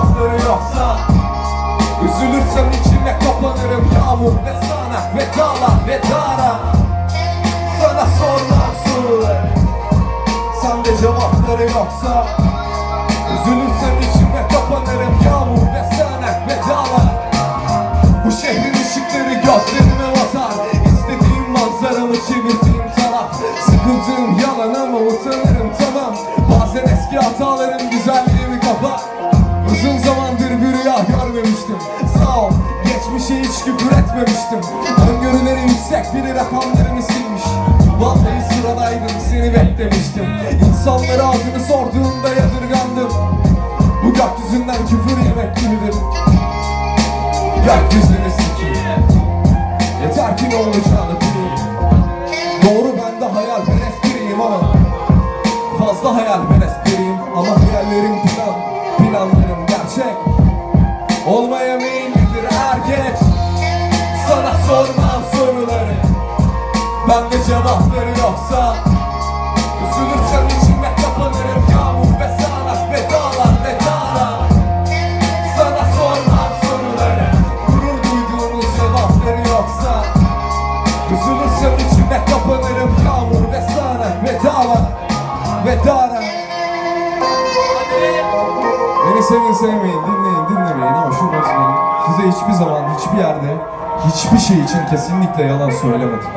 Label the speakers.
Speaker 1: hakları yoksa Üzülürsem içime kapanırım yağmur ve sana Vedala vedara. Sana sorulan sorular Sende cevapları yoksa Üzülürsem içime kapanırım yağmur ve sana ve Vedala. Bu şehrin ışıkları gözlerime batar. İstediğim manzaramı çevirdiğim taraf Sıkıldığım yalan ama utanırım tamam. Bazen eski hatalarım güzelliğimi kapar görmemiştim. Sağ ol geçmişe hiç küfür etmemiştim. Öngörüleri yüksek biri rakamlarımı silmiş. Vallahi sıradaydım seni beklemiştim. İnsanlara adını sorduğumda yadırgandım. Bu gökyüzünden küfür yemek gibidir. Gökyüzünü sikeyim. Yeter ki ne olacağını Bende cevapları yoksa Üzülürsem içime kapanırım. Yağmur ve sağanak ve dağlar ve dağlar. Sana sormam soruları. Gurur duyduğunuz cevapları yoksa Üzülürsem içime kapanırım. Yağmur ve sağanak ve dağlar Ve dağlar. Beni sevin sevmeyin, dinleyin dinlemeyin ama şunu unutmayın. Size hiçbir zaman, hiçbir yerde, hiçbir şey için kesinlikle yalan söylemedim.